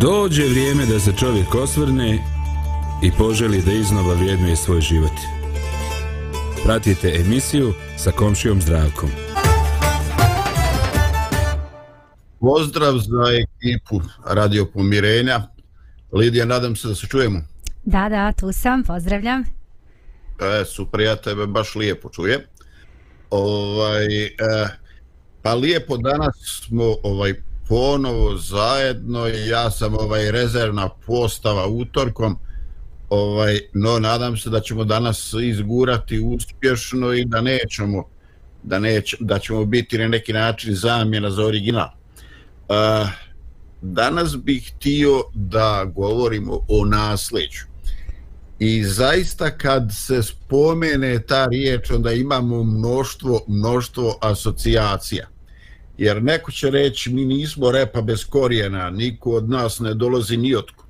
Dođe vrijeme da se čovjek osvrne i poželi da iznova vrijednuje svoj život. Pratite emisiju sa komšijom zdravkom. Pozdrav za ekipu Radio Pomirenja. Lidija, nadam se da se čujemo. Da, da, tu sam, pozdravljam. E, super, ja tebe baš lijepo čujem. Ovaj, e, pa lijepo danas smo ovaj ponovo zajedno i ja sam ovaj rezervna postava utorkom ovaj no nadam se da ćemo danas izgurati uspješno i da nećemo da neć, da ćemo biti na neki način zamjena za original. Uh, danas bih htio da govorimo o nasleđu. I zaista kad se spomene ta riječ, onda imamo mnoštvo, mnoštvo asocijacija. Jer neko će reći, mi nismo repa bez korijena, niko od nas ne dolazi ni otkud.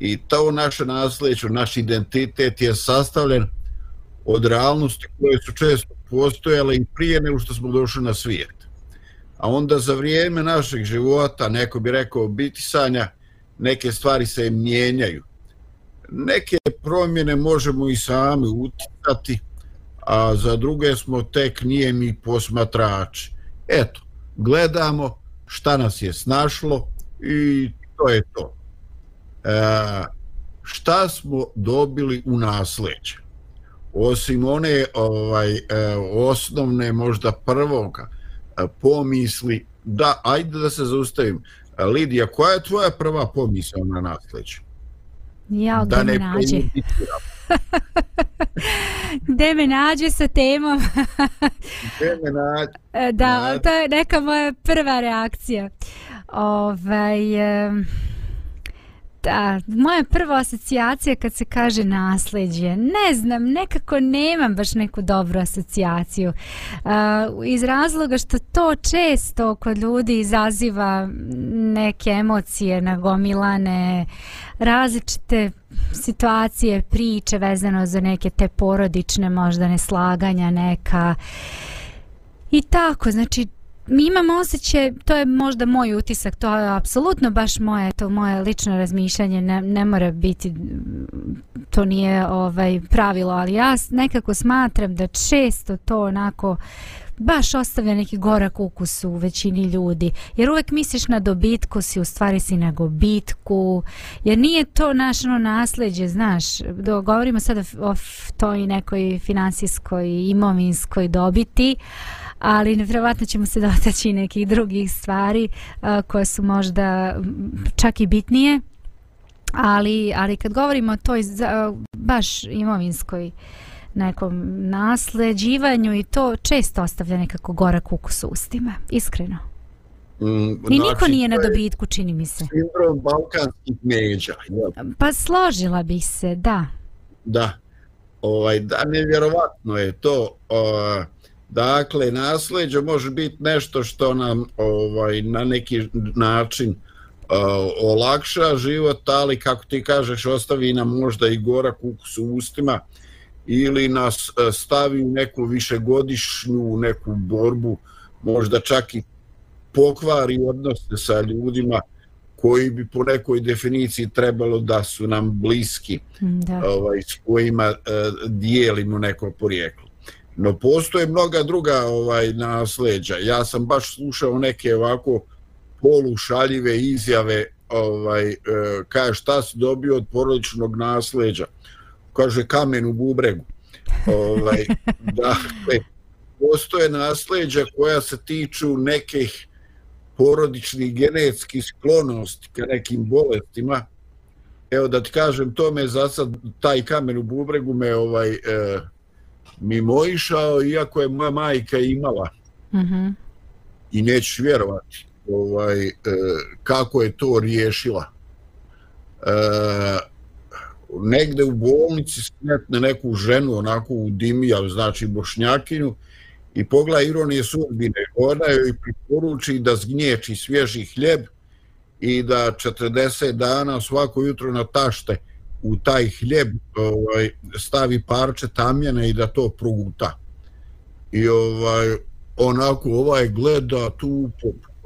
I to naše nasleđe, naš identitet je sastavljen od realnosti koje su često postojale i prije nego što smo došli na svijet. A onda za vrijeme našeg života, neko bi rekao bitisanja, neke stvari se mijenjaju. Neke promjene možemo i sami uticati, a za druge smo tek nije mi posmatrači. Eto, gledamo šta nas je snašlo i to je to. E, šta smo dobili u nasleđe? Osim one ovaj e, osnovne možda prvoga e, pomisli da ajde da se zaustavim. Lidija, koja je tvoja prva pomisla na nasleđe? Ja, da ne nađe. Gde me nađe sa temom? Gde me nađe? E, da, to je neka moja prva reakcija. Ovaj, da, moja prva asocijacija kad se kaže nasljeđe, ne znam, nekako nemam baš neku dobru asocijaciju. Uh, iz razloga što to često kod ljudi izaziva neke emocije nagomilane, različite situacije, priče vezano za neke te porodične možda neslaganja neka. I tako, znači mi imamo osjećaj, to je možda moj utisak, to je apsolutno baš moje, to moje lično razmišljanje, ne, ne mora biti, to nije ovaj pravilo, ali ja nekako smatram da često to onako baš ostavlja neki gorak ukus u većini ljudi. Jer uvek misliš na dobitku, si u stvari si na gobitku. Jer nije to naš ono, nasljeđe, znaš. Govorimo sada o toj nekoj finansijskoj, imovinskoj dobiti. Ali nevjerovatno ćemo se dotaći nekih drugih stvari a, koje su možda čak i bitnije. Ali, ali kad govorimo o toj za, baš imovinskoj nekom nasleđivanju i to često ostavlja nekako gorak ukus u ustima, iskreno. Mm, I znači, niko nije na dobitku, čini mi se. Sindrom balkanskih međa. Pa složila bih se, da. Da. Ovaj, da, nevjerovatno je to. Uh, dakle, nasleđe može biti nešto što nam ovaj, na neki način uh, olakša život, ali kako ti kažeš, ostavi nam možda i gorak ukus u ustima ili nas e, stavi u neku višegodišnju neku borbu, možda čak i pokvari odnose sa ljudima koji bi po nekoj definiciji trebalo da su nam bliski, da. Ovaj, s kojima uh, dijelimo neko porijeklo. No postoje mnoga druga ovaj nasleđa. Ja sam baš slušao neke ovako polušaljive izjave ovaj, e, kaže šta si dobio od porodičnog nasleđa kaže kamen u bubregu. Ovaj, dakle, postoje nasleđa koja se tiču nekih porodičnih genetskih sklonosti ka nekim bolestima. Evo da ti kažem, to me za sad, taj kamen u bubregu me ovaj, e, mimo išao, iako je moja majka imala. Mm -hmm. I nećeš vjerovati ovaj, e, kako je to riješila. E, negde u bolnici smetne neku ženu onako u dimija, znači bošnjakinu, i pogleda ironije sudbine. Ona joj priporuči da zgnječi svježi hljeb i da 40 dana svako jutro na tašte u taj hljeb ovaj, stavi parče tamjene i da to proguta. I ovaj, onako ovaj gleda tu,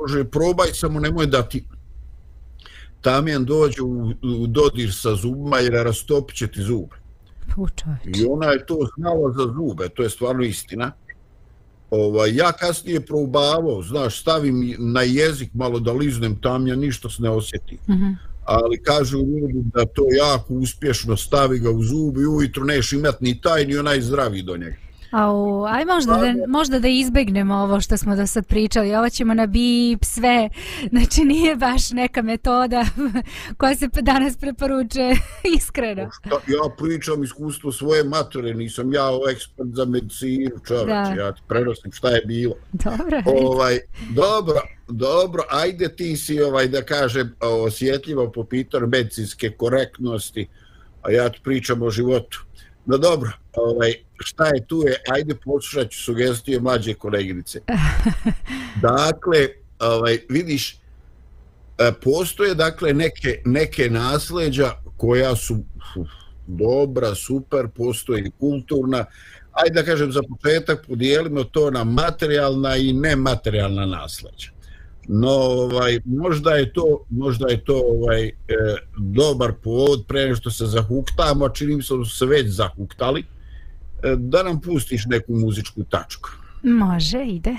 može probaj samo nemoj da ti tamjan dođe u, u dodir sa zubima jer rastopit će ti zube. I ona je to znala za zube, to je stvarno istina. Ovaj, ja kasnije probavao, znaš, stavim na jezik malo da liznem tamja, ništa se ne osjeti. Mm -hmm. Ali kažu ljudi da to jako uspješno stavi ga u zub i ujutru neš imat ni taj ni onaj zdravi do njega. Au, aj možda da, možda da izbegnemo ovo što smo do sad pričali. Ovo ćemo na bip sve. Znači nije baš neka metoda koja se danas preporučuje iskreno. Šta, ja pričam iskustvo svoje mature, nisam ja ekspert za medicinu, čovječ. Ja ti prenosim šta je bilo. Dobro. Ovaj, dobro, dobro, ajde ti si ovaj da kažem osjetljivo po pitanju medicinske korektnosti, a ja ti pričam o životu. No dobro, ovaj, šta je tu je, ajde poslušat ću sugestije mlađe koleginice. dakle, ovaj, vidiš, e, postoje dakle neke, neke nasleđa koja su uf, dobra, super, postoje i kulturna. Ajde da kažem za početak, podijelimo to na materijalna i nematerijalna nasleđa. No, ovaj, možda je to, možda je to ovaj e, dobar povod pre što se zahuktamo, a mi se da su se već zahuktali. E, da nam pustiš neku muzičku tačku. Može, ide.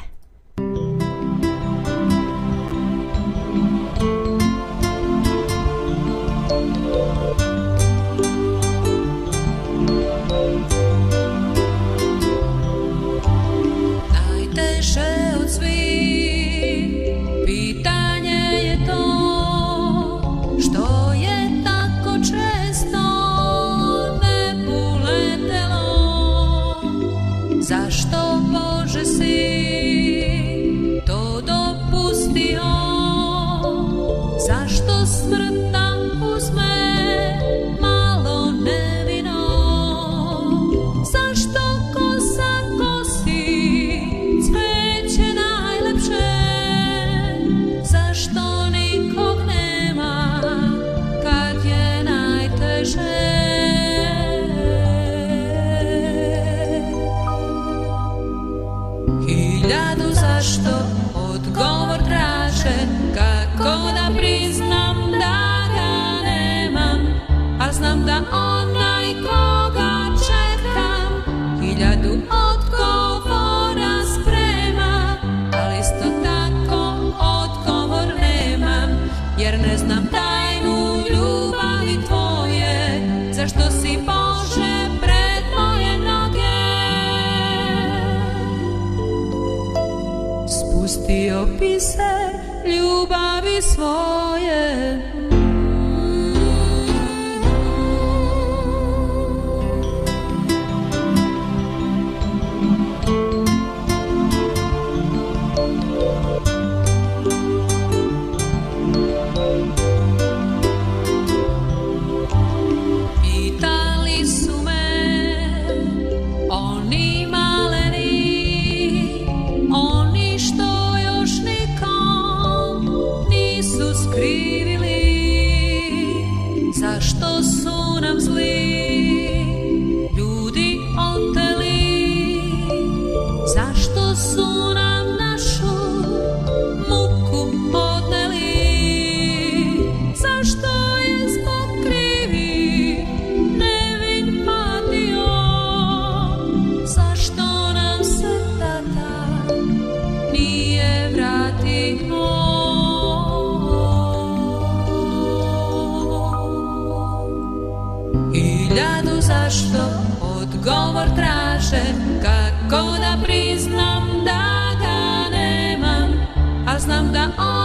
что the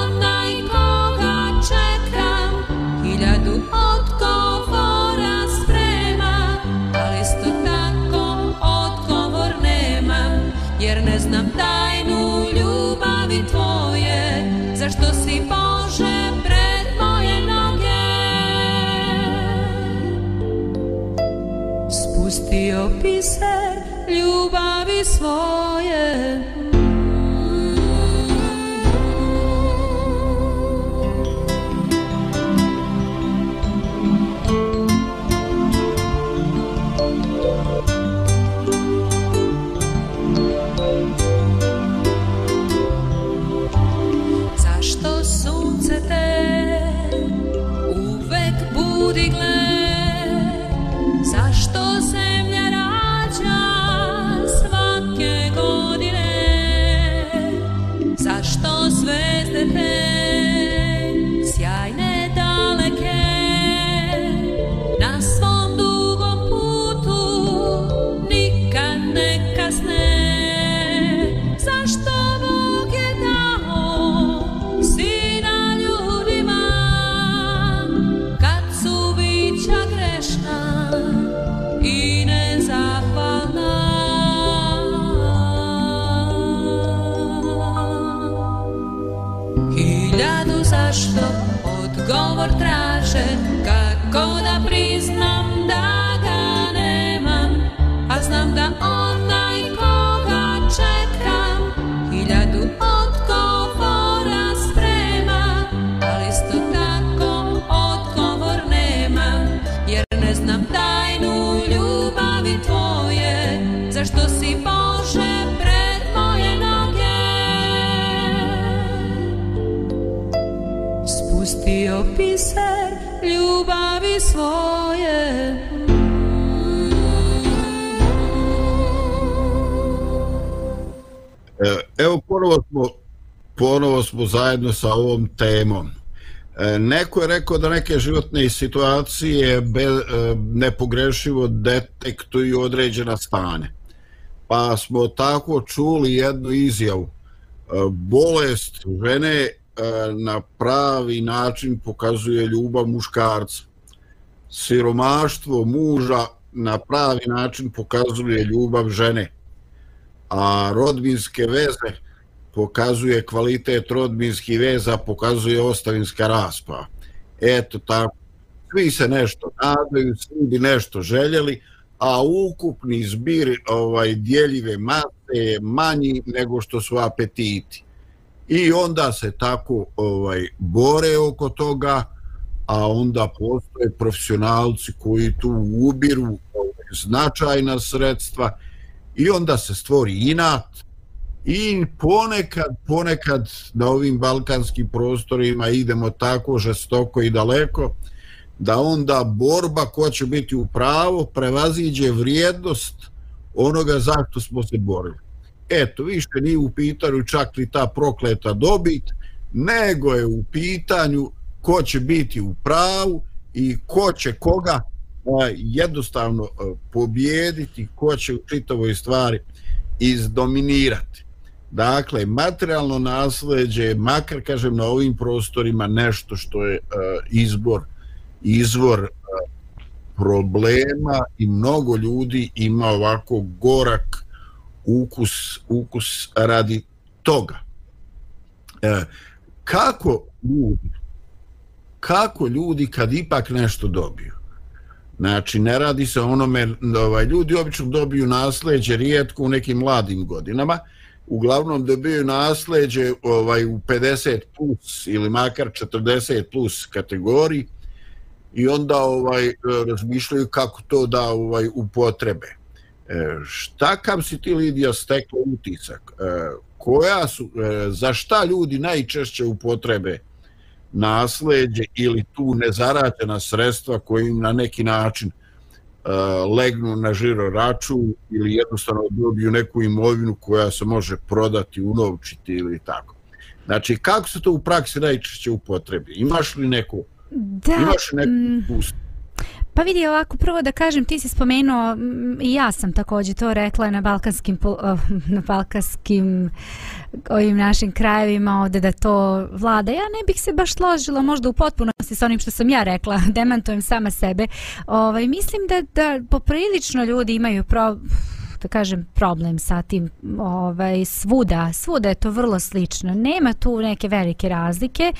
ponovo smo zajedno sa ovom temom. E, neko je rekao da neke životne situacije be, e, nepogrešivo detektuju određena stane. Pa smo tako čuli jednu izjavu. E, bolest žene e, na pravi način pokazuje ljubav muškarca. Siromaštvo muža na pravi način pokazuje ljubav žene. A rodbinske veze pokazuje kvalitet rodbinskih veza, pokazuje ostavinska raspa. Eto tako, svi se nešto nadaju, svi bi nešto željeli, a ukupni zbir ovaj djeljive mase je manji nego što su apetiti. I onda se tako ovaj bore oko toga, a onda postoje profesionalci koji tu ubiru ovaj, značajna sredstva i onda se stvori inat, i ponekad, ponekad na ovim balkanskim prostorima idemo tako žestoko i daleko da onda borba ko će biti u pravo prevaziđe vrijednost onoga zašto smo se borili. Eto, više nije u pitanju čak li ta prokleta dobit, nego je u pitanju ko će biti u pravu i ko će koga jednostavno pobijediti, ko će u čitavoj stvari izdominirati. Dakle, materijalno nasleđe, makar kažem na ovim prostorima nešto što je uh, izbor, izvor uh, problema i mnogo ljudi ima ovako gorak ukus, ukus radi toga. Uh, kako ljudi, kako ljudi kad ipak nešto dobiju? Znači, ne radi se onome, ovaj, ljudi obično dobiju nasleđe rijetko u nekim mladim godinama, uglavnom dobiju nasleđe ovaj u 50 plus ili makar 40 plus kategoriji i onda ovaj razmišljaju kako to da ovaj upotrebe. E, šta kam si ti Lidija stekla utisak? E, koja su, e, za šta ljudi najčešće upotrebe nasleđe ili tu nezarađena sredstva koji im na neki način e, legnu na žiro račun ili jednostavno dobiju neku imovinu koja se može prodati, unovčiti ili tako. Znači, kako se to u praksi najčešće upotrebi? Imaš li neku, da, imaš neku mm, Pa vidi ovako, prvo da kažem, ti si spomenuo, i ja sam također to rekla na balkanskim, eh, na balkanskim ovim našim krajevima ovde da to vlada. Ja ne bih se baš složila možda u potpunosti sa onim što sam ja rekla, demantujem sama sebe. Ovaj, mislim da, da poprilično ljudi imaju pro, da kažem problem sa tim ovaj svuda. Svuda je to vrlo slično. Nema tu neke velike razlike.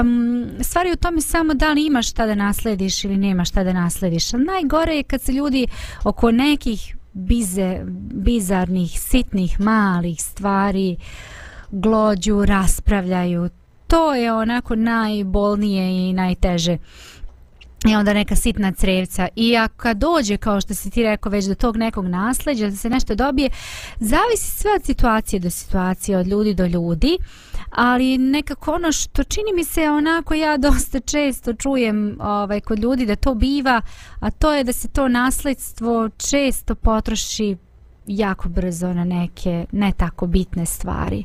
Um, stvari u tome samo da li imaš šta da naslediš ili nemaš šta da naslediš. Ali najgore je kad se ljudi oko nekih bize, bizarnih sitnih malih stvari glođu raspravljaju. To je onako najbolnije i najteže i onda neka sitna crevca. I ako kad dođe kao što si ti rekao već do tog nekog nasleđa da se nešto dobije zavisi sve od situacije do situacije od ljudi do ljudi. Ali nekako ono što čini mi se onako ja dosta često čujem ovaj, kod ljudi da to biva a to je da se to nasledstvo često potroši jako brzo na neke ne tako bitne stvari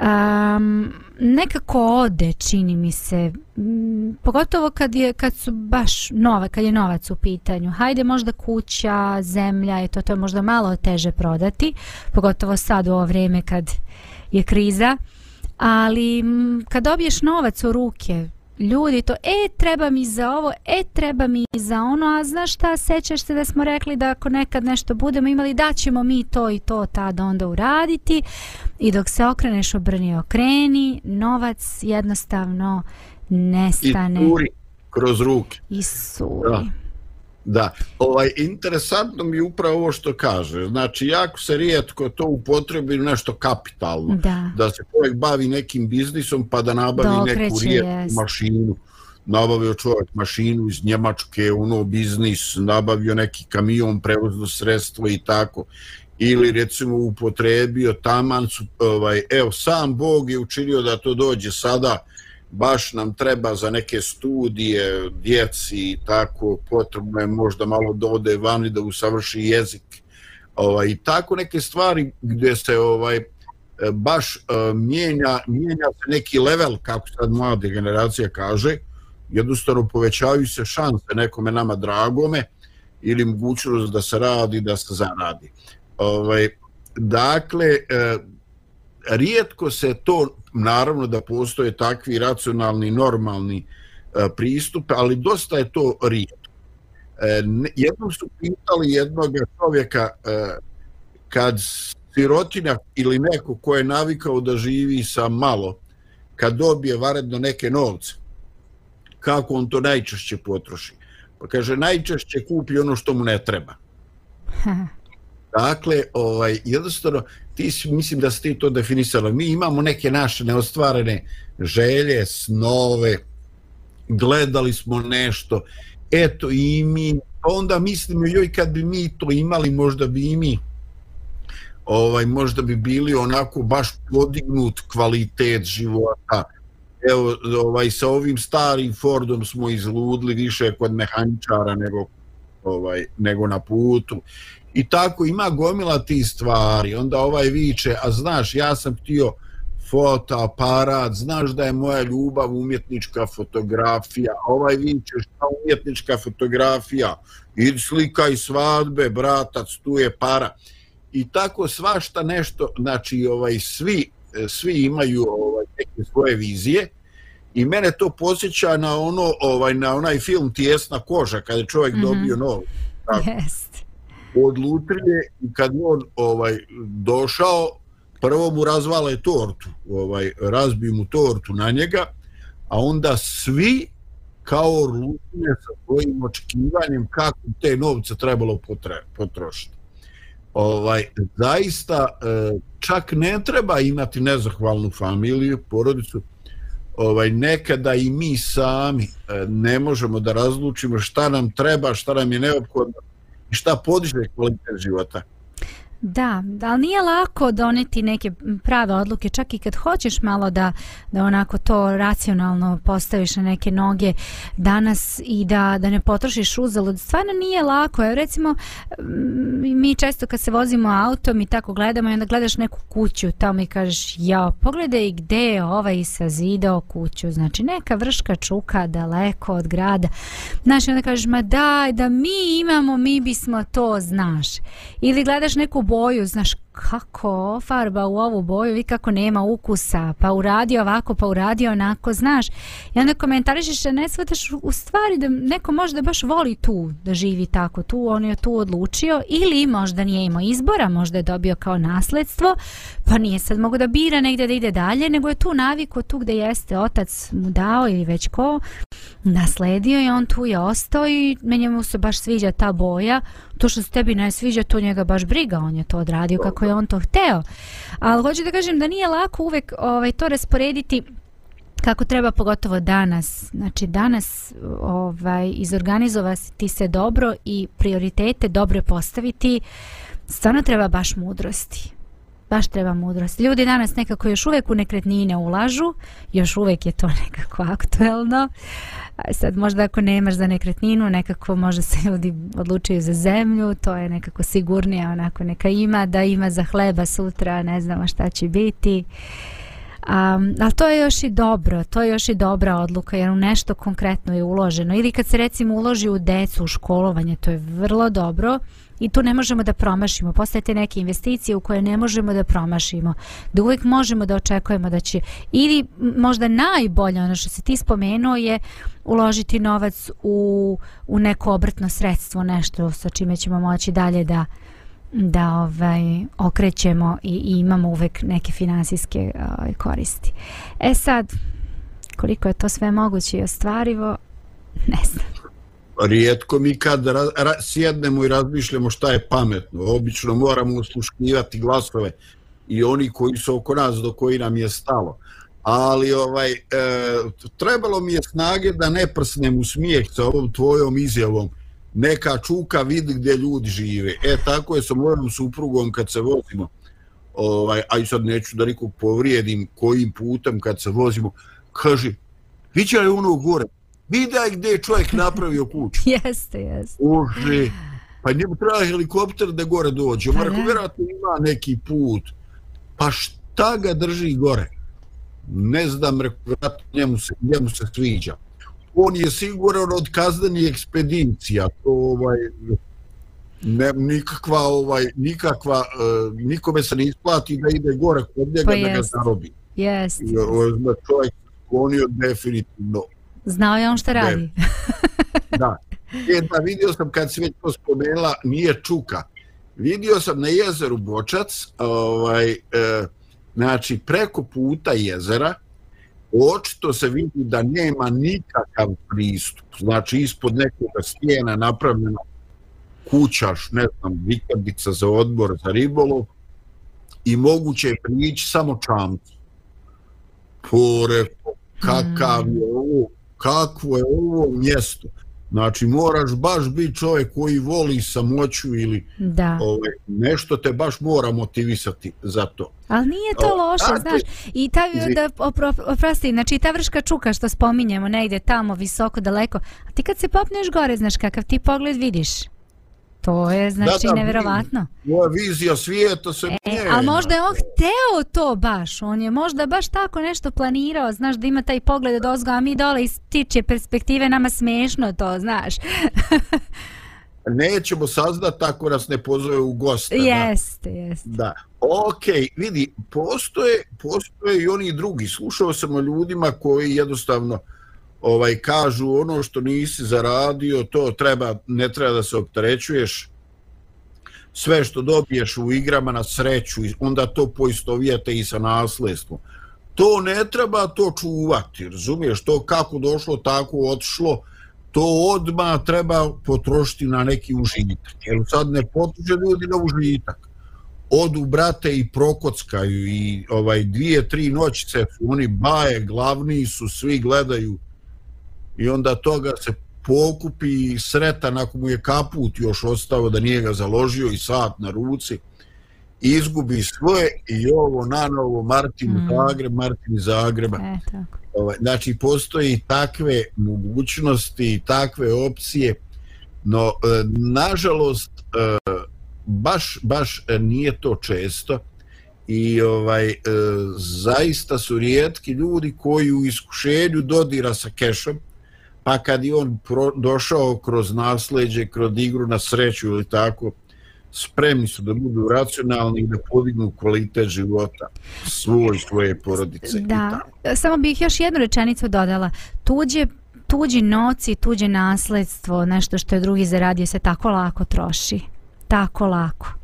um, nekako ode čini mi se. M, pogotovo kad je kad su baš nove kad je novac u pitanju. Hajde možda kuća zemlja i to to je možda malo teže prodati pogotovo sad u ovo vrijeme kad je kriza. Ali m, kad dobiješ novac u ruke ljudi to, e, treba mi za ovo, e, treba mi za ono, a znaš šta, sećaš se da smo rekli da ako nekad nešto budemo imali, da ćemo mi to i to tada onda uraditi i dok se okreneš obrni okreni, novac jednostavno nestane. I turi kroz ruke. I suri. Da. Da, ovaj, interesantno mi je upravo ovo što kaže. Znači, jako se rijetko to upotrebi nešto kapitalno. Da. da se čovjek bavi nekim biznisom pa da nabavi Dokreće, neku rijetku jest. mašinu. Nabavio čovjek mašinu iz Njemačke, ono biznis, nabavio neki kamion, prevozno sredstvo i tako. Ili recimo upotrebio taman su, ovaj, evo, sam Bog je učinio da to dođe sada, baš nam treba za neke studije djeci i tako potrebno je možda malo da ode vani da usavrši jezik. Ovaj i tako neke stvari gdje se ovaj e, baš uh, mijenja mijenja se neki level kako sad mlada generacija kaže jednostavno povećavaju se šanse nekome nama dragome ili mogućnost da se radi da se zaradi. Ovaj dakle uh, rijetko se to, naravno da postoje takvi racionalni, normalni e, pristup, ali dosta je to rijetko. E, jednom su pitali jednog čovjeka e, kad sirotinja ili neko ko je navikao da živi sa malo, kad dobije varedno neke novce, kako on to najčešće potroši? Pa kaže, najčešće kupi ono što mu ne treba. Dakle, ovaj, jednostavno, ti si, mislim da si ti to definisala. Mi imamo neke naše neostvarene želje, snove, gledali smo nešto, eto i mi, pa onda mislimo, joj, kad bi mi to imali, možda bi i mi, ovaj, možda bi bili onako baš podignut kvalitet života. Evo, ovaj, sa ovim starim Fordom smo izludli više kod mehaničara nego ovaj nego na putu i tako ima gomila ti stvari. Onda ovaj viče a znaš ja sam htio fotoaparat znaš da je moja ljubav umjetnička fotografija. Ovaj viče šta umjetnička fotografija? I slika i svadbe bratac tu je para. I tako svašta nešto znači ovaj svi svi imaju ovaj neke svoje vizije. I mene to posjeća na ono ovaj na onaj film Tijesna koža kada je čovjek mm -hmm. dobio novu. Jest od lutrije i kad on ovaj došao prvo mu razvale tortu ovaj razbi mu tortu na njega a onda svi kao lutrije sa svojim očekivanjem kako te novce trebalo potre, potrošiti. Ovaj zaista e, čak ne treba imati nezahvalnu familiju porodicu ovaj nekada i mi sami e, ne možemo da razlučimo šta nam treba, šta nam je neophodno i šta podiže kvalitet života. Da, ali nije lako doneti neke prave odluke, čak i kad hoćeš malo da, da onako to racionalno postaviš na neke noge danas i da, da ne potrošiš uzalud. Stvarno nije lako. Evo recimo, mm, mi često kad se vozimo autom i tako gledamo i onda gledaš neku kuću tamo i kažeš, ja, pogledaj gde je ovaj sazidao kuću. Znači, neka vrška čuka daleko od grada. Znači, onda kažeš, ma daj, da mi imamo, mi bismo to, znaš. Ili gledaš neku boju, znaš kako farba u ovu boju, vi kako nema ukusa, pa uradi ovako, pa uradi onako, znaš. I onda komentarišeš da ne shvataš u stvari da neko možda baš voli tu da živi tako, tu on je tu odlučio ili možda nije imao izbora, možda je dobio kao nasledstvo, pa nije sad mogu da bira negdje da ide dalje, nego je tu naviko tu gde jeste otac mu dao ili već ko nasledio i on tu je ostao i meni mu se baš sviđa ta boja, to što se tebi ne sviđa, to njega baš briga, on je to odradio kako je on to hteo. Ali hoću da kažem da nije lako uvek ovaj, to rasporediti kako treba pogotovo danas znači danas ovaj izorganizovati se dobro i prioritete dobro postaviti stvarno treba baš mudrosti baš treba mudrost. Ljudi danas nekako još uvijek u nekretnine ulažu, još uvijek je to nekako aktuelno. Sad možda ako nemaš za nekretninu, nekako možda se ljudi odlučuju za zemlju, to je nekako sigurnije, onako neka ima, da ima za hleba sutra, ne znamo šta će biti. Um, ali to je još i dobro, to je još i dobra odluka jer u nešto konkretno je uloženo. Ili kad se recimo uloži u decu, u školovanje, to je vrlo dobro i tu ne možemo da promašimo. Postajete neke investicije u koje ne možemo da promašimo. Da uvijek možemo da očekujemo da će ili možda najbolje ono što se ti spomenuo je uložiti novac u, u neko obrtno sredstvo, nešto sa čime ćemo moći dalje da da ovaj okrećemo i, i imamo uvek neke finansijske ovaj, koristi. E sad, koliko je to sve moguće i ostvarivo, ne znam rijetko mi kad ra, ra, sjednemo i razmišljamo šta je pametno. Obično moramo usluškivati glasove i oni koji su oko nas do koji nam je stalo. Ali ovaj e, trebalo mi je snage da ne prsnem u smijeh sa ovom tvojom izjavom neka čuka vidi gdje ljudi žive. E tako je sa mojom suprugom kad se vozimo ovaj, a i sad neću da nikog povrijedim kojim putem kad se vozimo kaže, vidje li ono gore Vidaj gdje je čovjek napravio kuću. jeste, jeste. Uži. Pa njemu treba helikopter da gore dođe. Pa Marko, vjerojatno ima neki put. Pa šta ga drži gore? Ne znam, vjerojatno njemu se, njemu se sviđa. On je siguran od kazdanih ekspedicija. To ovaj, ne, nikakva, ovaj, nikakva, uh, nikome se ne isplati da ide gore kod njega pa da ga zarobi. Jeste. Ovaj, čovjek sklonio definitivno Znao je on što radi. da. E, da, vidio sam kad si već to spomenula, nije čuka. Vidio sam na jezeru Bočac, ovaj, e, znači preko puta jezera, očito se vidi da nema nikakav pristup. Znači ispod nekog stijena napravljena kućaš, ne znam, vikendica za odbor, za ribolov i moguće je prići samo čamcu. Pore, kakav je ovo, kakvo je ovo mjesto. Znači, moraš baš biti čovjek koji voli samoću ili da. ovaj, nešto te baš mora motivisati za to. Ali nije to loše, o, znaš. I ta, da, opro, oprosti, znači ta vrška čuka što spominjemo negdje tamo, visoko, daleko. A ti kad se popneš gore, znaš kakav ti pogled vidiš? To je znači da, da, nevjerovatno. Moja vizija svijeta se e, mijenja. A možda je on hteo to baš. On je možda baš tako nešto planirao. Znaš da ima taj pogled od ozgo, a mi dole iz tiče perspektive nama smiješno to, znaš. Nećemo saznat tako nas ne pozove u gosta. Jeste, jeste. Da. Ok, vidi, postoje, postoje i oni drugi. Slušao sam o ljudima koji jednostavno ovaj kažu ono što nisi zaradio, to treba ne treba da se opterećuješ. Sve što dobiješ u igrama na sreću, onda to poistovijete i sa nasledstvom. To ne treba to čuvati, razumiješ? To kako došlo, tako otišlo, to odma treba potrošiti na neki užitak. Jer sad ne potuže ljudi na užitak. Odu brate i prokockaju i ovaj dvije, tri noćice su oni baje, glavni su, svi gledaju i onda toga se pokupi sretan ako mu je kaput još ostao da nije ga založio i sat na ruci izgubi svoje i ovo na novo Martin mm. Zagreb, Martin Zagreba e, tako. Ovaj, znači postoji takve mogućnosti takve opcije no e, nažalost e, baš, baš nije to često i ovaj zaista su rijetki ljudi koji u iskušenju dodira sa kešom pa kad je on pro, došao kroz nasleđe, kroz igru na sreću ili tako, spremni su da budu racionalni i da podignu kvalitet života svoj, svoje porodice. Da, samo bih još jednu rečenicu dodala. Tuđe, tuđi noci, tuđe nasledstvo, nešto što je drugi zaradio, se tako lako troši. Tako lako.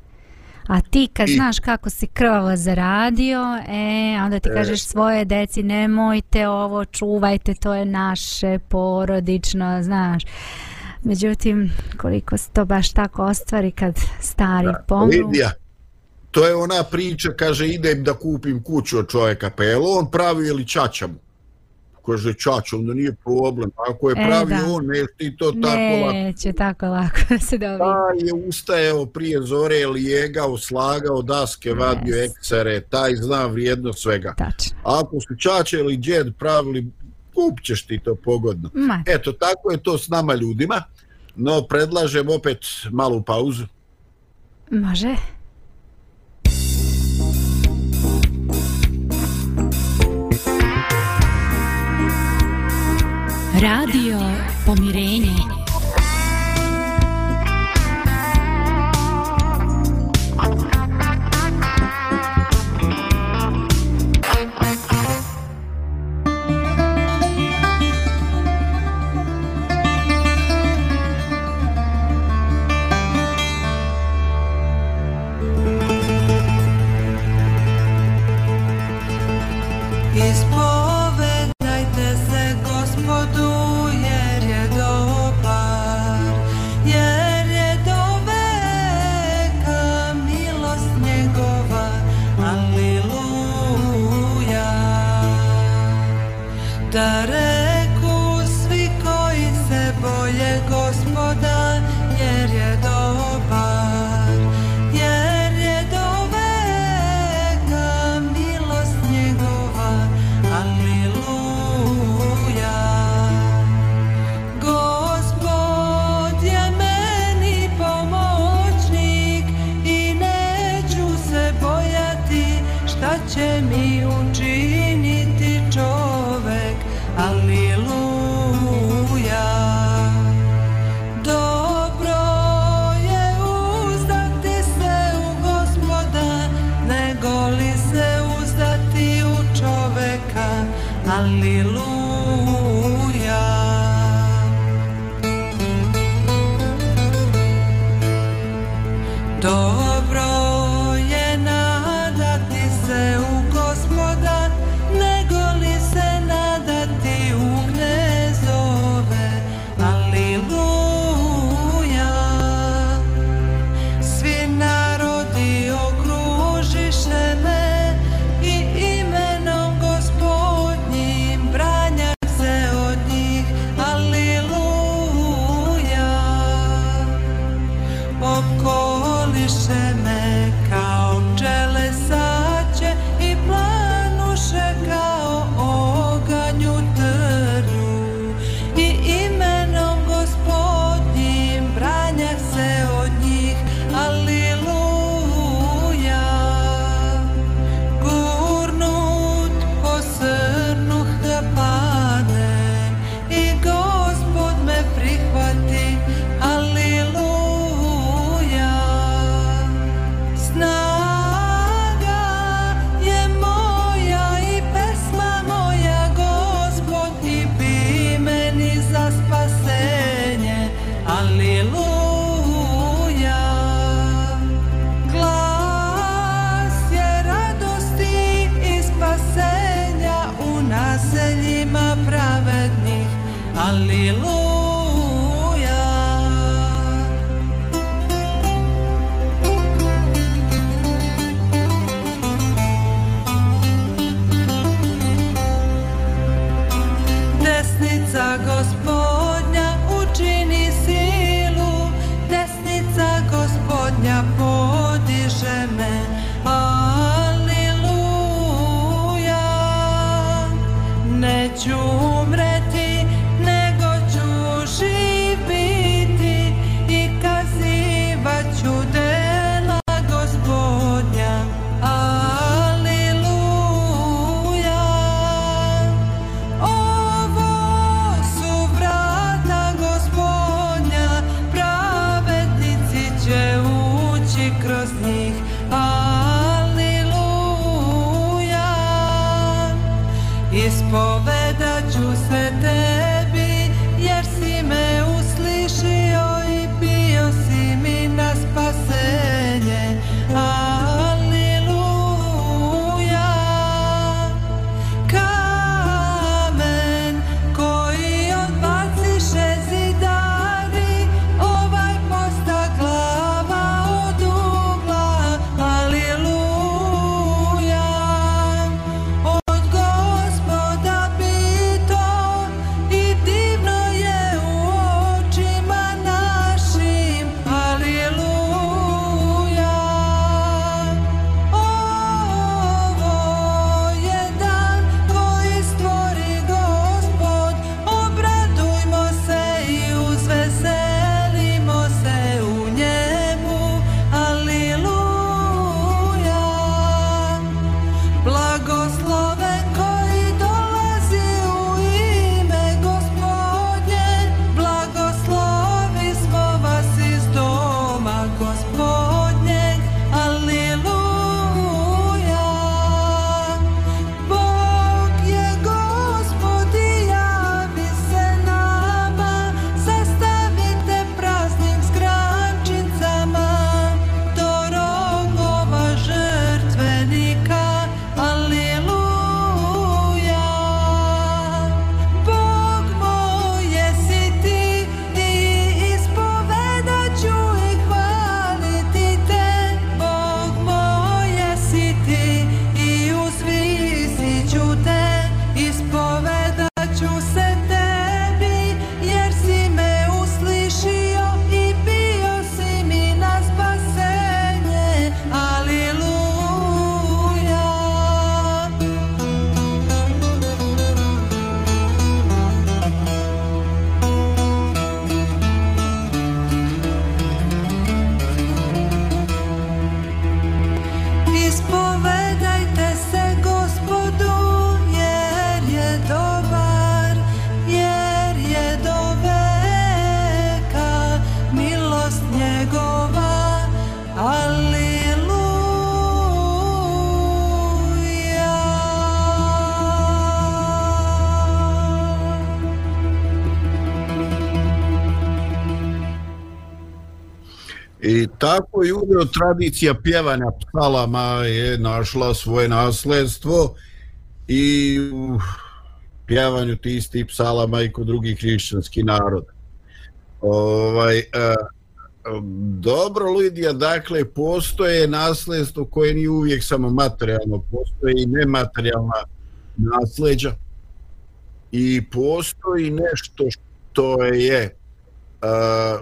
A ti kad I... znaš kako si krvavo zaradio, e, onda ti e... kažeš svoje deci, nemojte ovo, čuvajte, to je naše porodično, znaš. Međutim, koliko se to baš tako ostvari kad stari da, pomru. Lidija, to je ona priča, kaže, idem da kupim kuću od čovjeka, pa je on pravi ili čača mu? kaže čač, onda nije problem. Ako je e, pravi on, ne, ti to ne, tako lako. Neće tako lako se dobiti. Da, je ustajao prije zore, lijegao, slagao daske, vadio eksere, taj zna vrijedno svega. Tačno. Ako su čače ili džed pravili, kupćeš ti to pogodno. Ma. Eto, tako je to s nama ljudima. No, predlažem opet malu pauzu. Može. Može. Radio Pomirenje. Tako i uvijek tradicija pjevanja psalama je našla svoje nasledstvo i u pjevanju ti isti psalama i kod drugih hrišćanskih naroda. Ovaj, a, dobro, Lidija, dakle, postoje nasledstvo koje nije uvijek samo materijalno, postoje i nematerijalna nasleđa i postoji nešto što je a,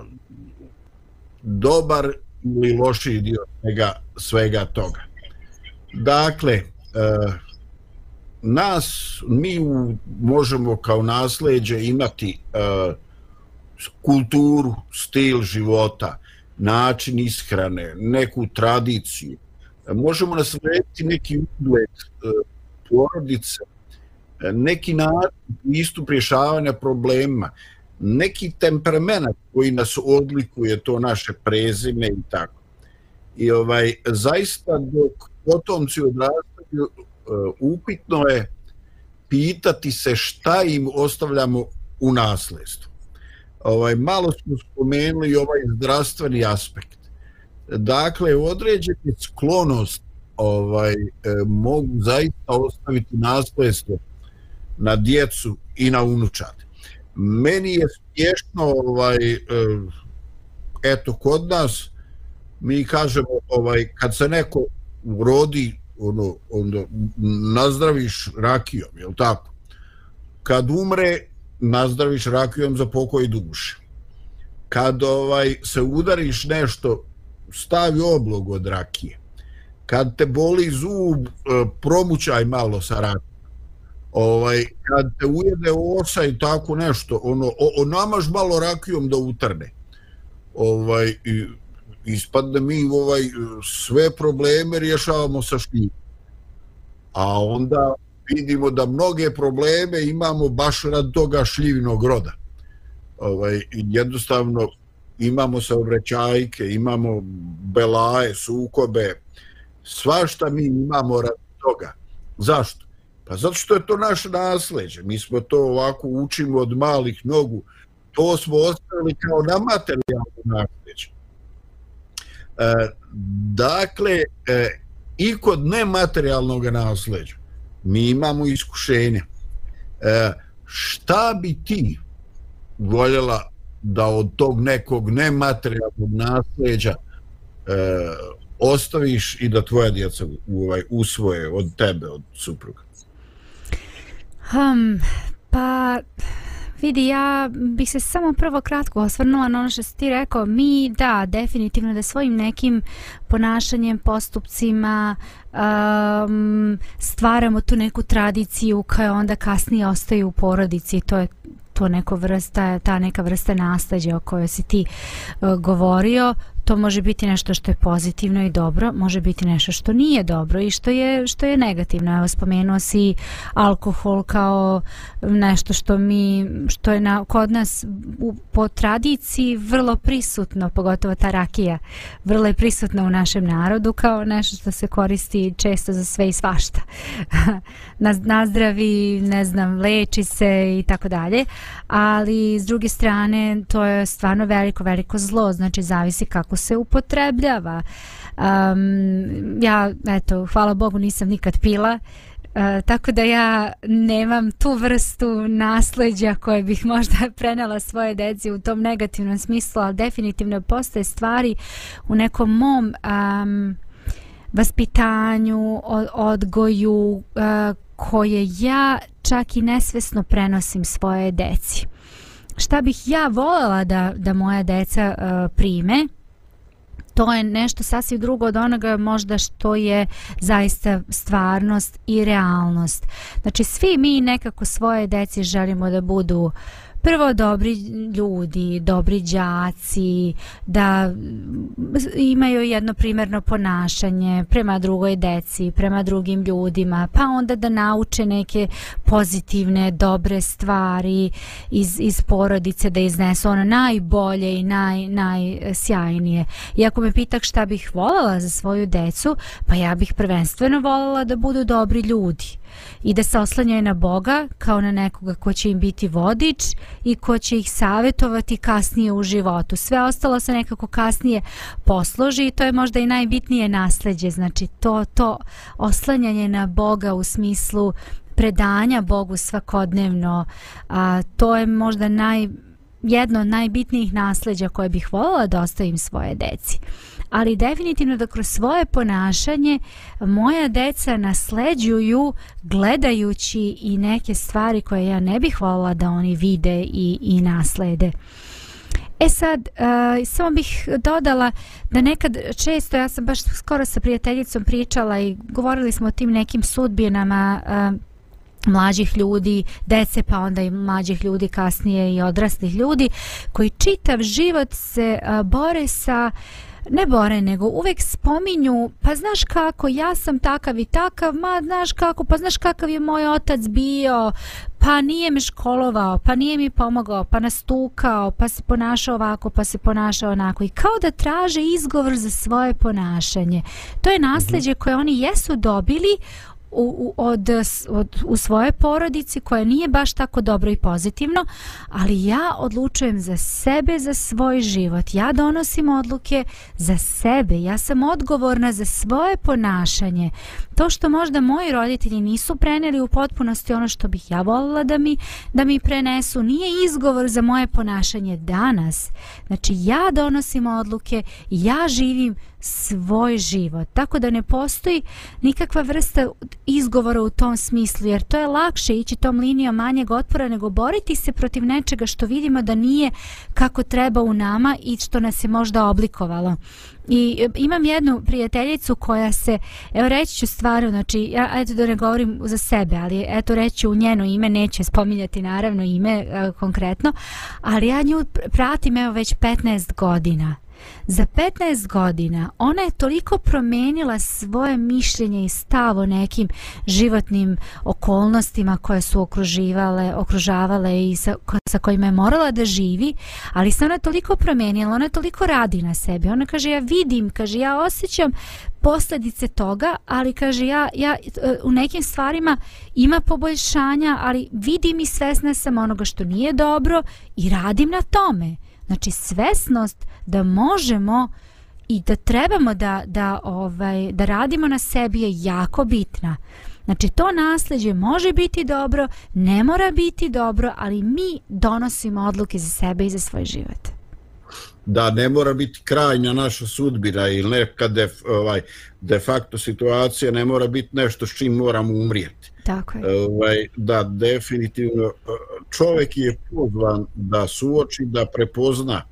dobar ili loši dio svega, svega toga. Dakle, a, nas, mi u, možemo kao nasleđe imati a, kulturu, stil života, način ishrane, neku tradiciju. Možemo naslediti neki ugled e, porodice, neki način istup rješavanja problema, neki temperament koji nas odlikuje to naše prezime i tako. I ovaj zaista dok potomci odrastaju e, upitno je pitati se šta im ostavljamo u nasledstvo. ovaj malo smo spomenuli ovaj zdravstveni aspekt. Dakle, određeni sklonost ovaj e, mogu zaista ostaviti nasledstvo na djecu i na unučad. Meni je smiješno ovaj eh, eto kod nas mi kažemo ovaj kad se neko rodi ono onda nazdraviš rakijom, je l' tako? Kad umre nazdraviš rakijom za pokoj duše. Kad ovaj se udariš nešto, stavi oblog od rakije. Kad te boli zub, eh, promućaj malo sa rakijom. Ovaj, kad te ujede osa i tako nešto, ono, o, o namaš malo rakijom da utrne. Ovaj, i, ispadne mi ovaj, sve probleme rješavamo sa šljivom. A onda vidimo da mnoge probleme imamo baš rad toga šljivinog roda. Ovaj, jednostavno imamo saobraćajke, imamo belaje, sukobe, svašta mi imamo rad toga. Zašto? Pa zato što je to naš nasleđe. Mi smo to ovako učimo od malih nogu. To smo ostavili kao na materijalno nasleđe. E, dakle, e, i kod nematerijalnog nasleđa, mi imamo iskušenje. E, šta bi ti voljela da od tog nekog nematerijalnog nasljeđa e, ostaviš i da tvoja djeca u, ovaj, usvoje od tebe, od supruga? Hm, pa Vidi, ja bih se samo prvo kratko osvrnula na ono što si ti rekao. Mi, da, definitivno da svojim nekim ponašanjem, postupcima um, stvaramo tu neku tradiciju koja onda kasnije ostaje u porodici. To je to neko vrsta, ta neka vrsta nastađa o kojoj si ti uh, govorio to može biti nešto što je pozitivno i dobro, može biti nešto što nije dobro i što je što je negativno. Evo spomenuo si alkohol kao nešto što mi što je na, kod nas u, po tradiciji vrlo prisutno, pogotovo ta rakija, vrlo je prisutna u našem narodu kao nešto što se koristi često za sve i svašta. na, nazdravi, ne znam, leči se i tako dalje, ali s druge strane to je stvarno veliko, veliko zlo, znači zavisi kako kako se upotrebljava. Um, ja, eto, hvala Bogu, nisam nikad pila, uh, tako da ja nemam tu vrstu nasleđa koje bih možda prenela svoje deci u tom negativnom smislu, ali definitivno postoje stvari u nekom mom um, vaspitanju, odgoju, uh, koje ja čak i nesvesno prenosim svoje deci. Šta bih ja volela da, da moja deca uh, prime, to je nešto sasvim drugo od onoga možda što je zaista stvarnost i realnost. Znači svi mi nekako svoje deci želimo da budu uh, prvo dobri ljudi, dobri đaci, da imaju jedno primjerno ponašanje prema drugoj deci, prema drugim ljudima, pa onda da nauče neke pozitivne, dobre stvari iz, iz porodice, da iznesu ono najbolje i naj, najsjajnije. I ako me pitak šta bih voljela za svoju decu, pa ja bih prvenstveno voljela da budu dobri ljudi i da se oslanjaju na Boga kao na nekoga ko će im biti vodič i ko će ih savjetovati kasnije u životu. Sve ostalo se nekako kasnije posloži i to je možda i najbitnije nasledđe, znači to, to oslanjanje na Boga u smislu predanja Bogu svakodnevno, a, to je možda naj, jedno od najbitnijih nasledđa koje bih voljela da ostavim svoje deci. Ali definitivno da kroz svoje ponašanje moja deca nasleđuju gledajući i neke stvari koje ja ne bih voljela da oni vide i, i naslede. E sad, uh, samo bih dodala da nekad često, ja sam baš skoro sa prijateljicom pričala i govorili smo o tim nekim sudbinama uh, mlađih ljudi, dece pa onda i mlađih ljudi kasnije i odraslih ljudi koji čitav život se uh, bore sa ne bore, nego uvek spominju, pa znaš kako, ja sam takav i takav, ma znaš kako, pa znaš kakav je moj otac bio, pa nije me školovao, pa nije mi pomogao, pa nastukao, pa se ponašao ovako, pa se ponašao onako. I kao da traže izgovor za svoje ponašanje. To je nasljeđe koje oni jesu dobili u, u, od, od, u svoje porodici koja nije baš tako dobro i pozitivno, ali ja odlučujem za sebe, za svoj život. Ja donosim odluke za sebe. Ja sam odgovorna za svoje ponašanje. To što možda moji roditelji nisu preneli u potpunosti ono što bih ja volila da mi, da mi prenesu, nije izgovor za moje ponašanje danas. Znači ja donosim odluke, ja živim svoj život. Tako da ne postoji nikakva vrsta izgovora u tom smislu, jer to je lakše ići tom linijom manjeg otpora nego boriti se protiv nečega što vidimo da nije kako treba u nama i što nas je možda oblikovalo. I e, imam jednu prijateljicu koja se, evo reći ću stvarno, znači ja eto da ne govorim za sebe, ali eto reći u njeno ime, neće spominjati naravno ime e, konkretno, ali ja nju pratim evo već 15 godina Za 15 godina ona je toliko promenila svoje mišljenje i stav o nekim životnim okolnostima koje su okruživale, okružavale i sa, sa kojima je morala da živi, ali se ona toliko promenila, ona toliko radi na sebi. Ona kaže, ja vidim, kaže, ja osjećam posljedice toga, ali kaže, ja, ja u nekim stvarima ima poboljšanja, ali vidim i svesna sam onoga što nije dobro i radim na tome. Znači, svesnost da možemo i da trebamo da, da, ovaj, da radimo na sebi je jako bitna. Znači, to nasljeđe može biti dobro, ne mora biti dobro, ali mi donosimo odluke za sebe i za svoj život. Da, ne mora biti krajnja naša sudbina ili neka de, ovaj, de facto situacija, ne mora biti nešto s čim moramo umrijeti. Tako je. E, ovaj, da, definitivno, e, čovjek je pozvan da suoči, da prepozna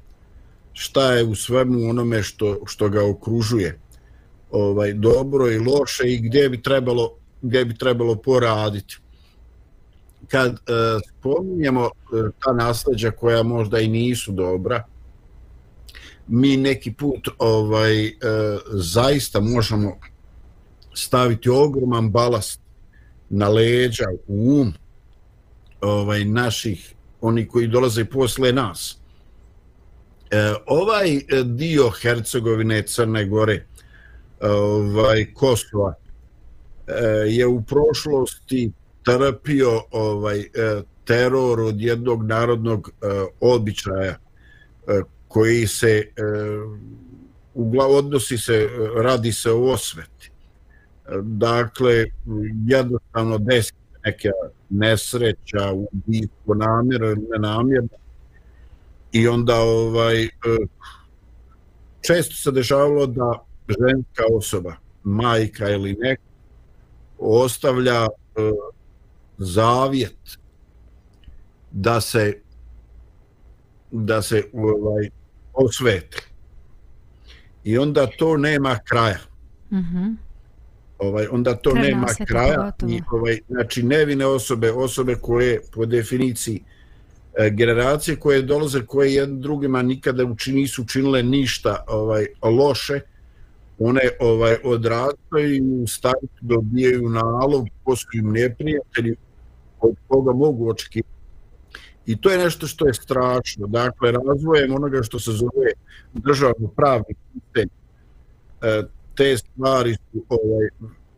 šta je u svemu onome što, što ga okružuje ovaj dobro i loše i gdje bi trebalo gdje bi trebalo poraditi kad e, spominjemo e, ta nasljeđa koja možda i nisu dobra mi neki put ovaj e, zaista možemo staviti ogroman balast na leđa u um ovaj naših oni koji dolaze posle nas E, ovaj dio Hercegovine, Crne Gore, ovaj Kosova e, je u prošlosti trpio ovaj e, teror od jednog narodnog e, običaja e, koji se e, uglavnom odnosi se radi se o osveti. Dakle, jednostavno desi neka nesreća, ubitko, namjerno ili nenamjerno, i onda ovaj eh, često se dešavalo da ženska osoba, majka ili neka, ostavlja eh, zavjet da se da se ovaj osvete. I onda to nema kraja. Mhm. Mm ovaj onda to Treba nema kraja i ovaj znači nevine osobe, osobe koje po definiciji E, generacije koje dolaze koje jednim drugima nikada uči, nisu učinile ništa ovaj loše one ovaj odrastaju i u startu dobijaju nalog ko neprijatelji od koga mogu očekivati. I to je nešto što je strašno. Dakle razvojem onoga što se zove državno pravni sistem. E, te stvari su ovaj,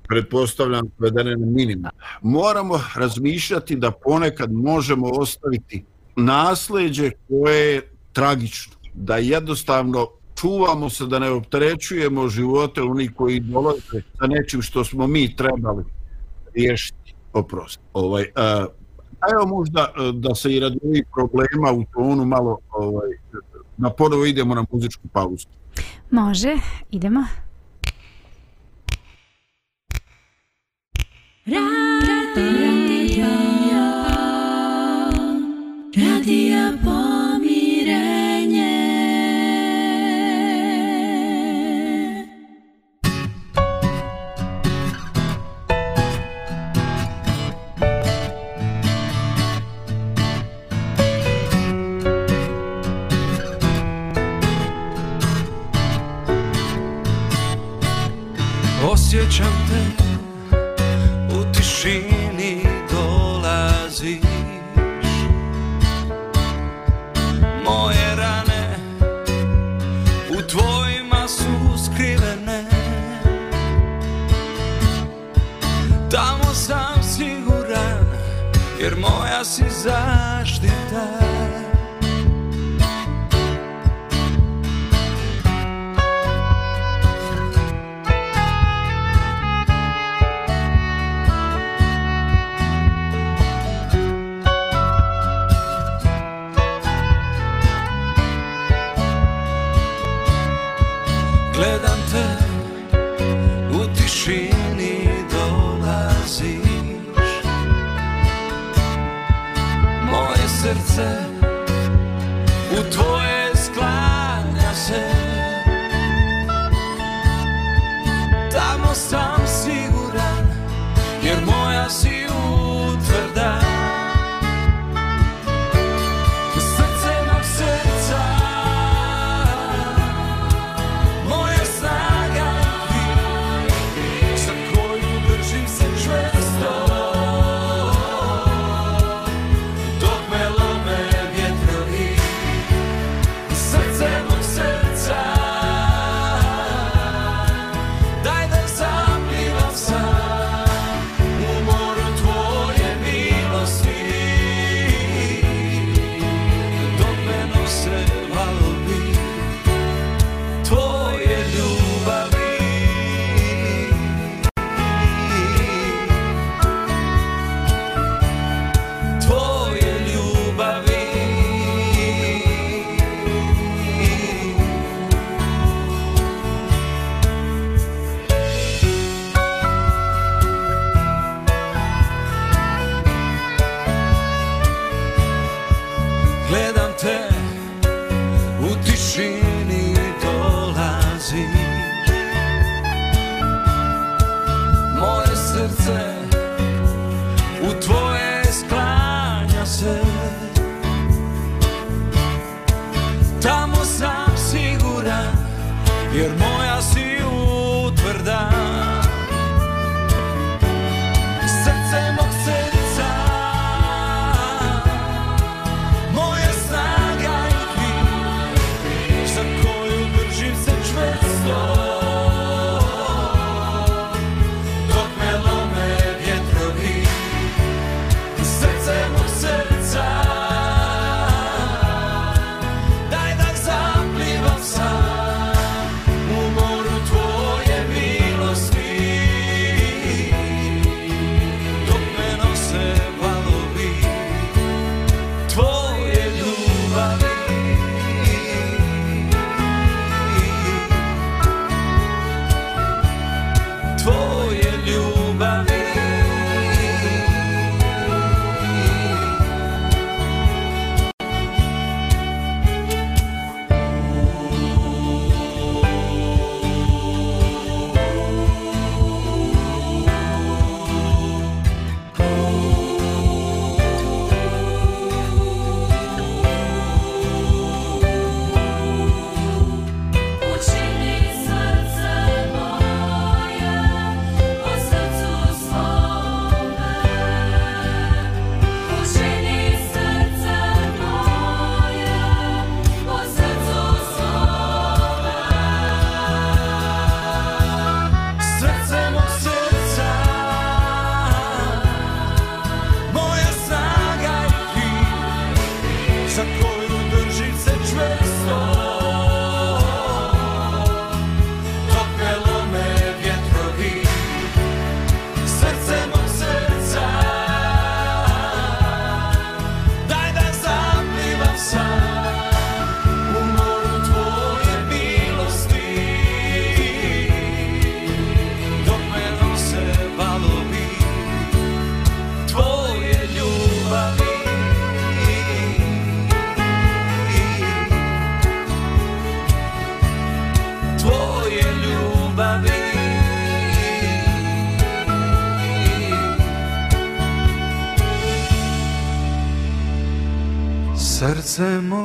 pretpostavljam svedene na minimum. Moramo razmišljati da ponekad možemo ostaviti nasleđe koje je tragično, da jednostavno čuvamo se da ne opterećujemo živote oni koji dolaze sa nečim što smo mi trebali riješiti. Oprost. Ovaj, e, a, evo možda e, da se i radi ovih problema u tonu malo ovaj, na ponovo idemo na muzičku pauzu. Može, idemo. Radio, radio pomirenje. Osjećam te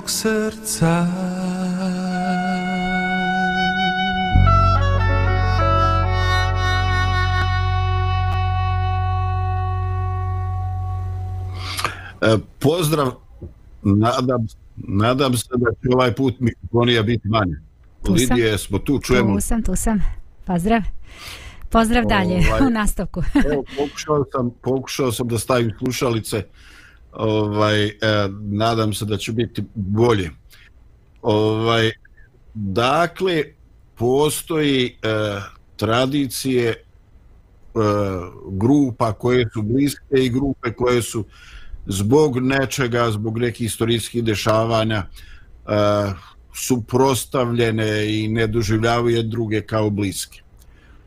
mog srca E, pozdrav, nadam, nadam se da će ovaj put mikrofonija biti manje. Tu sam. Lidije, smo tu, čujemo. Tu sam, tu sam. Pozdrav. Pozdrav dalje Ovaj. u nastavku. Evo, pokušao sam, pokušao sam da stavim slušalice. Ovaj, eh, nadam se da će biti bolje. Ovaj, dakle, postoji eh, tradicije eh, grupa koje su bliske i grupe koje su zbog nečega, zbog nekih istorijskih dešavanja eh, suprostavljene i ne doživljavaju druge kao bliske.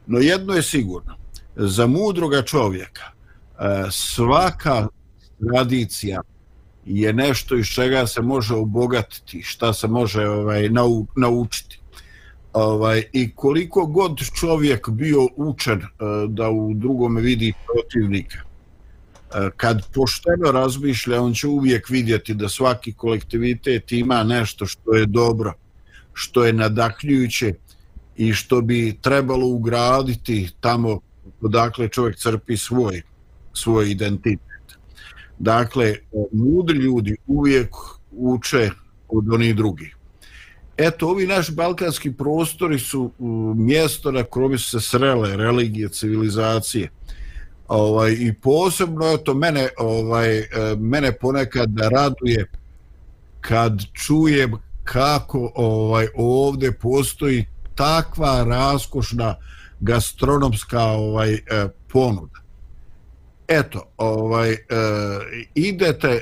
No jedno je sigurno, za mudroga čovjeka e, svaka tradicija je nešto iz čega se može obogatiti, šta se može ovaj nau, naučiti. Ovaj i koliko god čovjek bio učen eh, da u drugome vidi protivnika. Eh, kad pošteno razmišlja, on će uvijek vidjeti da svaki kolektivitet ima nešto što je dobro, što je nadahnjujuće i što bi trebalo ugraditi tamo odakle čovjek crpi svoj svoj identitet. Dakle, mudri ljudi uvijek uče od onih drugih. Eto, ovi naši balkanski prostori su mjesto na kojem su se srele religije, civilizacije. Ovaj, I posebno, eto, mene, ovaj, e, mene ponekad raduje kad čujem kako ovaj ovdje postoji takva raskošna gastronomska ovaj e, ponuda. Eto, ovaj e, idete e,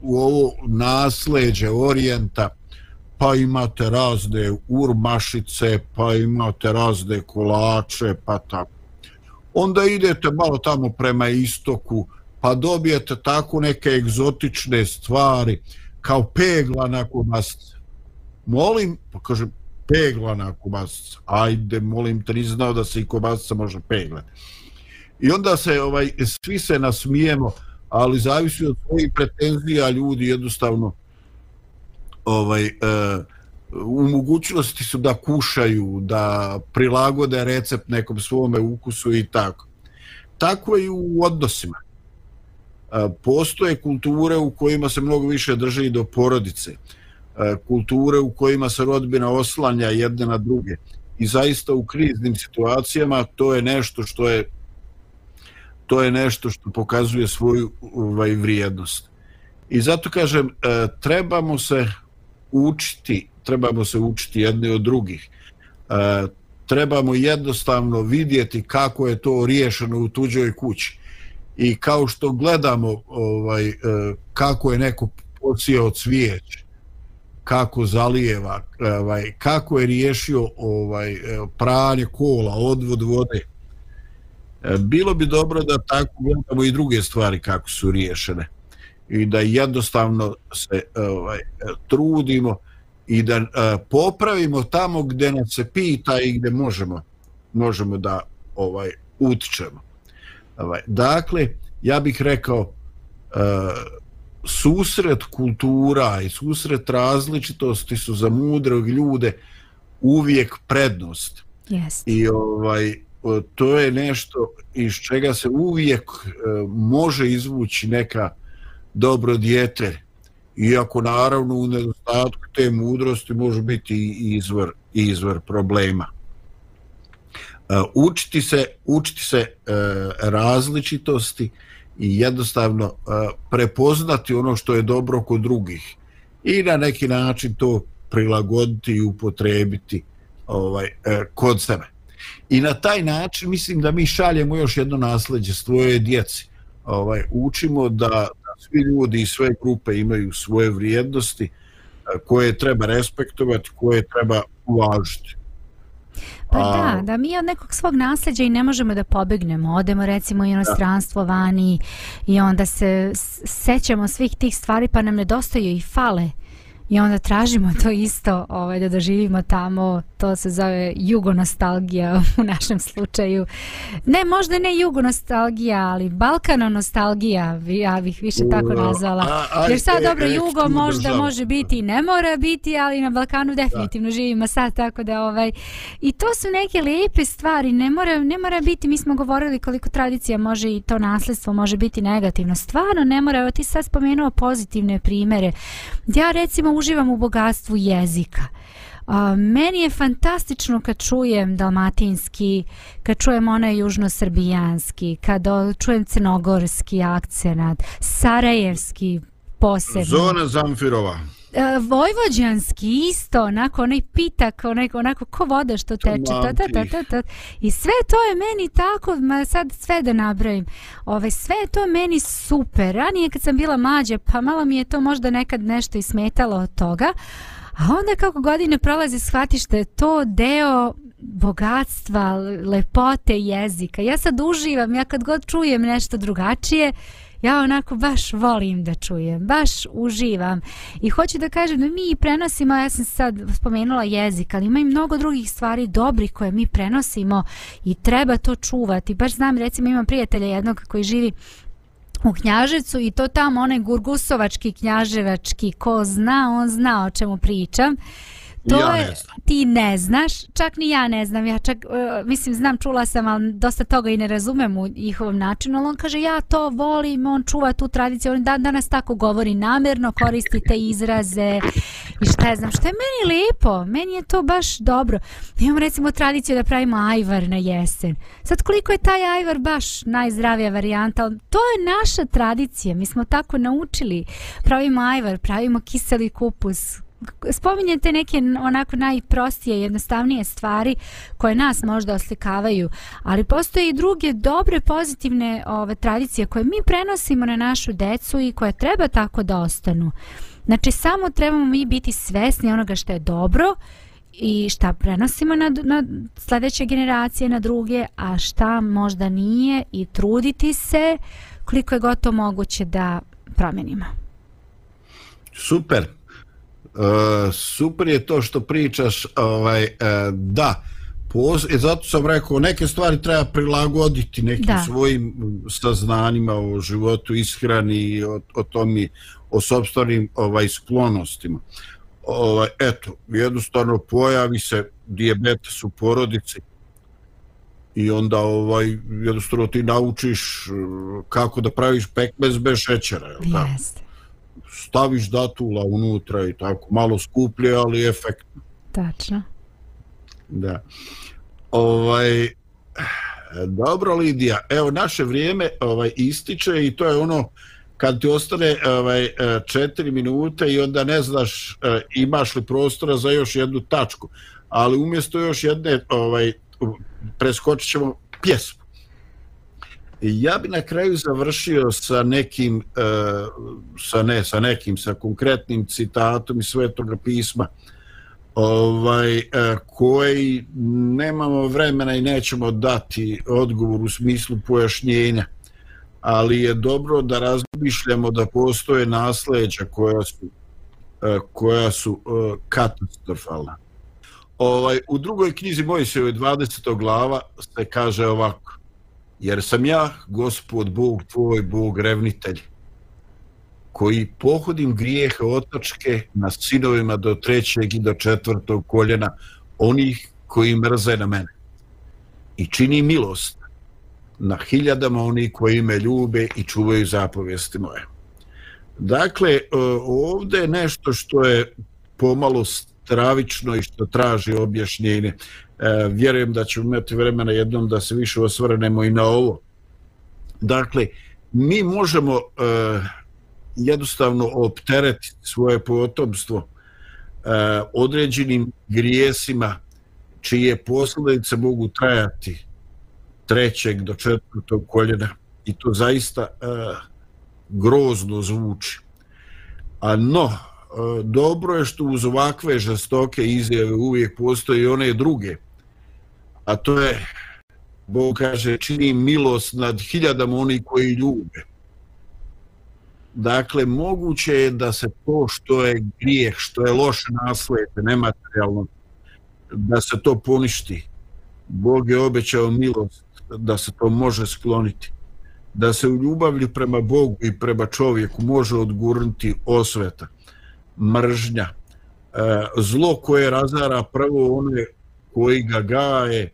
u ovo nasleđe orijenta, pa imate razne urmašice, pa imate razne kolače, pa tako. Onda idete malo tamo prema istoku, pa dobijete tako neke egzotične stvari, kao pegla na kobasice. Molim, pa kaže, pegla na kobasice. Ajde, molim te, nisi znao da se i kobasica može peglati. I onda se, ovaj, svi se nasmijemo, ali zavisi od svojih pretenzija, ljudi jednostavno ovaj, e, u mogućnosti su da kušaju, da prilagode recept nekom svome ukusu i tako. Tako je i u odnosima. E, postoje kulture u kojima se mnogo više drže i do porodice. E, kulture u kojima se rodbina oslanja jedne na druge. I zaista u kriznim situacijama to je nešto što je to je nešto što pokazuje svoju ovaj, vrijednost. I zato kažem, e, trebamo se učiti, trebamo se učiti jedni od drugih. E, trebamo jednostavno vidjeti kako je to riješeno u tuđoj kući. I kao što gledamo ovaj e, kako je neko posijao cvijeć, kako zalijeva, ovaj kako je riješio ovaj pranje kola, odvod vode. E, Bilo bi dobro da tako gledamo i druge stvari kako su riješene i da jednostavno se ovaj trudimo i da uh, popravimo tamo gdje nas se pita i gdje možemo možemo da ovaj utičemo. Ovaj dakle ja bih rekao uh, susret kultura i susret različitosti su za mudrog ljude uvijek prednost. Yes. I ovaj E, to je nešto iz čega se uvijek e, može izvući neka dobro dijete iako naravno u nedostatku te mudrosti može biti i izvor, i izvor problema. E, učiti se, učiti se različitosti i jednostavno prepoznati ono što je dobro kod drugih i na neki način to prilagoditi i upotrebiti ovaj kod sebe. I na taj način mislim da mi šaljemo još jedno nasleđe svoje djeci. Ovaj učimo da, da svi ljudi i sve grupe imaju svoje vrijednosti koje treba respektovati, koje treba uvažiti. Pa A... da, da mi od nekog svog nasljeđa i ne možemo da pobegnemo. Odemo recimo u inostranstvo vani i onda se sećamo svih tih stvari pa nam nedostaju i fale i onda tražimo to isto ovaj, da doživimo tamo, to se zove jugonostalgija u našem slučaju. Ne, možda ne jugonostalgija, ali balkano nostalgija, ja bih više tako nazvala. Jer sad dobro, e, jugo možda može biti i ne mora biti, ali na Balkanu definitivno da. živimo sad, tako da ovaj... I to su neke lijepe stvari, ne mora, ne mora biti, mi smo govorili koliko tradicija može i to nasljedstvo može biti negativno. Stvarno ne mora, evo ti sad spomenuo pozitivne primere. Ja recimo uživam u bogatstvu jezika. A, meni je fantastično kad čujem dalmatinski, kad čujem onaj južnosrbijanski, kad čujem crnogorski akcenat, sarajevski posebno. Zona Zamfirova. Uh, vojvođanski isto, onako onaj pitak, onako, onako ko voda što teče. Ta, ta, ta, ta, ta. I sve to je meni tako, ma sad sve da nabrojim. Ove, sve to meni super. Ranije kad sam bila mlađa, pa malo mi je to možda nekad nešto ismetalo od toga. A onda kako godine prolaze shvatiš da je to deo bogatstva, lepote jezika. Ja sad uživam, ja kad god čujem nešto drugačije, ja onako baš volim da čujem, baš uživam i hoću da kažem da mi prenosimo, ja sam sad spomenula jezik, ali ima i mnogo drugih stvari dobrih koje mi prenosimo i treba to čuvati. Baš znam, recimo imam prijatelja jednog koji živi u Knjaževcu i to tamo onaj Gurgusovački knjaževački, ko zna, on zna o čemu pričam. To ja je, ti ne znaš, čak ni ja ne znam, ja čak, uh, mislim, znam, čula sam, ali dosta toga i ne razumem u njihovom načinu, ali on kaže, ja to volim, on čuva tu tradiciju, on dan danas tako govori namjerno, koristi te izraze i šta je znam, što je meni lijepo, meni je to baš dobro. Imamo recimo tradiciju da pravimo ajvar na jesen. Sad koliko je taj ajvar baš najzdravija varijanta, to je naša tradicija, mi smo tako naučili, pravimo ajvar, pravimo kiseli kupus, spominjete neke onako najprostije, jednostavnije stvari koje nas možda oslikavaju, ali postoje i druge dobre, pozitivne ove, tradicije koje mi prenosimo na našu decu i koje treba tako da ostanu. Znači, samo trebamo mi biti svesni onoga što je dobro i šta prenosimo na, na sljedeće generacije, na druge, a šta možda nije i truditi se koliko je gotovo moguće da promenimo. Super. Uh, super je to što pričaš ovaj uh, da poz, e, zato sam rekao neke stvari treba prilagoditi nekim da. svojim saznanjima o životu ishrani i o, o tom i o sobstvenim ovaj sklonostima. Ovaj eto jednostavno pojavi se dijabetes u porodici i onda ovaj jednostavno ti naučiš kako da praviš pekmez bez šećera jeste staviš datula unutra i tako, malo skuplje, ali efektno. Tačno. Da. Ovaj, dobro, Lidija, evo, naše vrijeme ovaj ističe i to je ono kad ti ostane ovaj, četiri minute i onda ne znaš eh, imaš li prostora za još jednu tačku. Ali umjesto još jedne, ovaj, preskočit ćemo pjesmu. Ja bi na kraju završio sa nekim, e, sa ne, sa nekim, sa konkretnim citatom iz Svetoga pisma, ovaj, e, koji nemamo vremena i nećemo dati odgovor u smislu pojašnjenja, ali je dobro da razmišljamo da postoje nasleđa koja su, e, koja su katastrofalna. Ovaj, u drugoj knjizi Mojsejove 20. glava se kaže ovako jer sam ja, gospod Bog tvoj, Bog revnitelj, koji pohodim grijehe otačke na sinovima do trećeg i do četvrtog koljena onih koji mrze na mene. I čini milost na hiljadama onih koji me ljube i čuvaju zapovijesti moje. Dakle, e, ovdje je nešto što je pomalo stravično i što traži objašnjenje. E, vjerujem da ćemo imati vremena jednom da se više osvrnemo i na ovo. Dakle, mi možemo e, jednostavno opteretiti svoje potomstvo e, određenim grijesima čije posljedice mogu trajati trećeg do četvrtog koljena i to zaista e, grozno zvuči. A no, e, dobro je što uz ovakve žestoke izjave uvijek postoje i one druge, a to je, Bog kaže, čini milost nad hiljadama oni koji ljube. Dakle, moguće je da se to što je grijeh, što je loše naslede, nematerijalno, da se to poništi. Bog je obećao milost da se to može skloniti. Da se u ljubavlju prema Bogu i prema čovjeku može odgurnuti osveta, mržnja, e, zlo koje razara prvo one koji ga gaje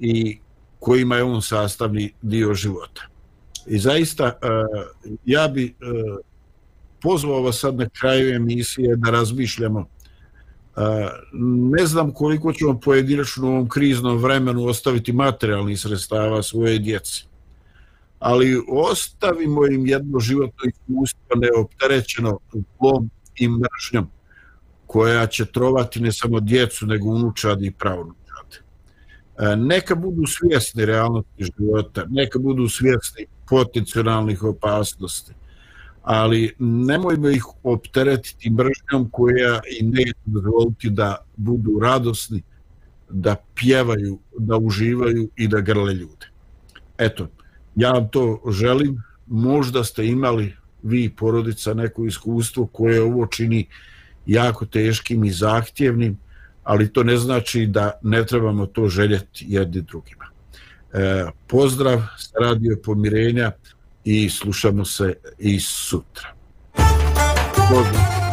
i kojima je on sastavni dio života. I zaista, e, ja bi e, pozvao vas sad na kraju emisije da razmišljamo e, ne znam koliko ćemo pojedinačno u ovom kriznom vremenu ostaviti materijalnih sredstava svoje djece. Ali ostavimo im jedno životno iskustvo neopterećeno zlom i mržnjom koja će trovati ne samo djecu, nego unučad i pravnučadi. E, neka budu svjesni realnosti života, neka budu svjesni potencijalnih opasnosti ali nemojmo ih opteretiti mržnjom koja i ne dozvoliti da budu radosni, da pjevaju, da uživaju i da grle ljude. Eto, ja vam to želim, možda ste imali vi porodica neko iskustvo koje ovo čini jako teškim i zahtjevnim, ali to ne znači da ne trebamo to željeti jedni drugima. E, pozdrav s radio pomirenja, i slušamo se i sutra. Pozdrav.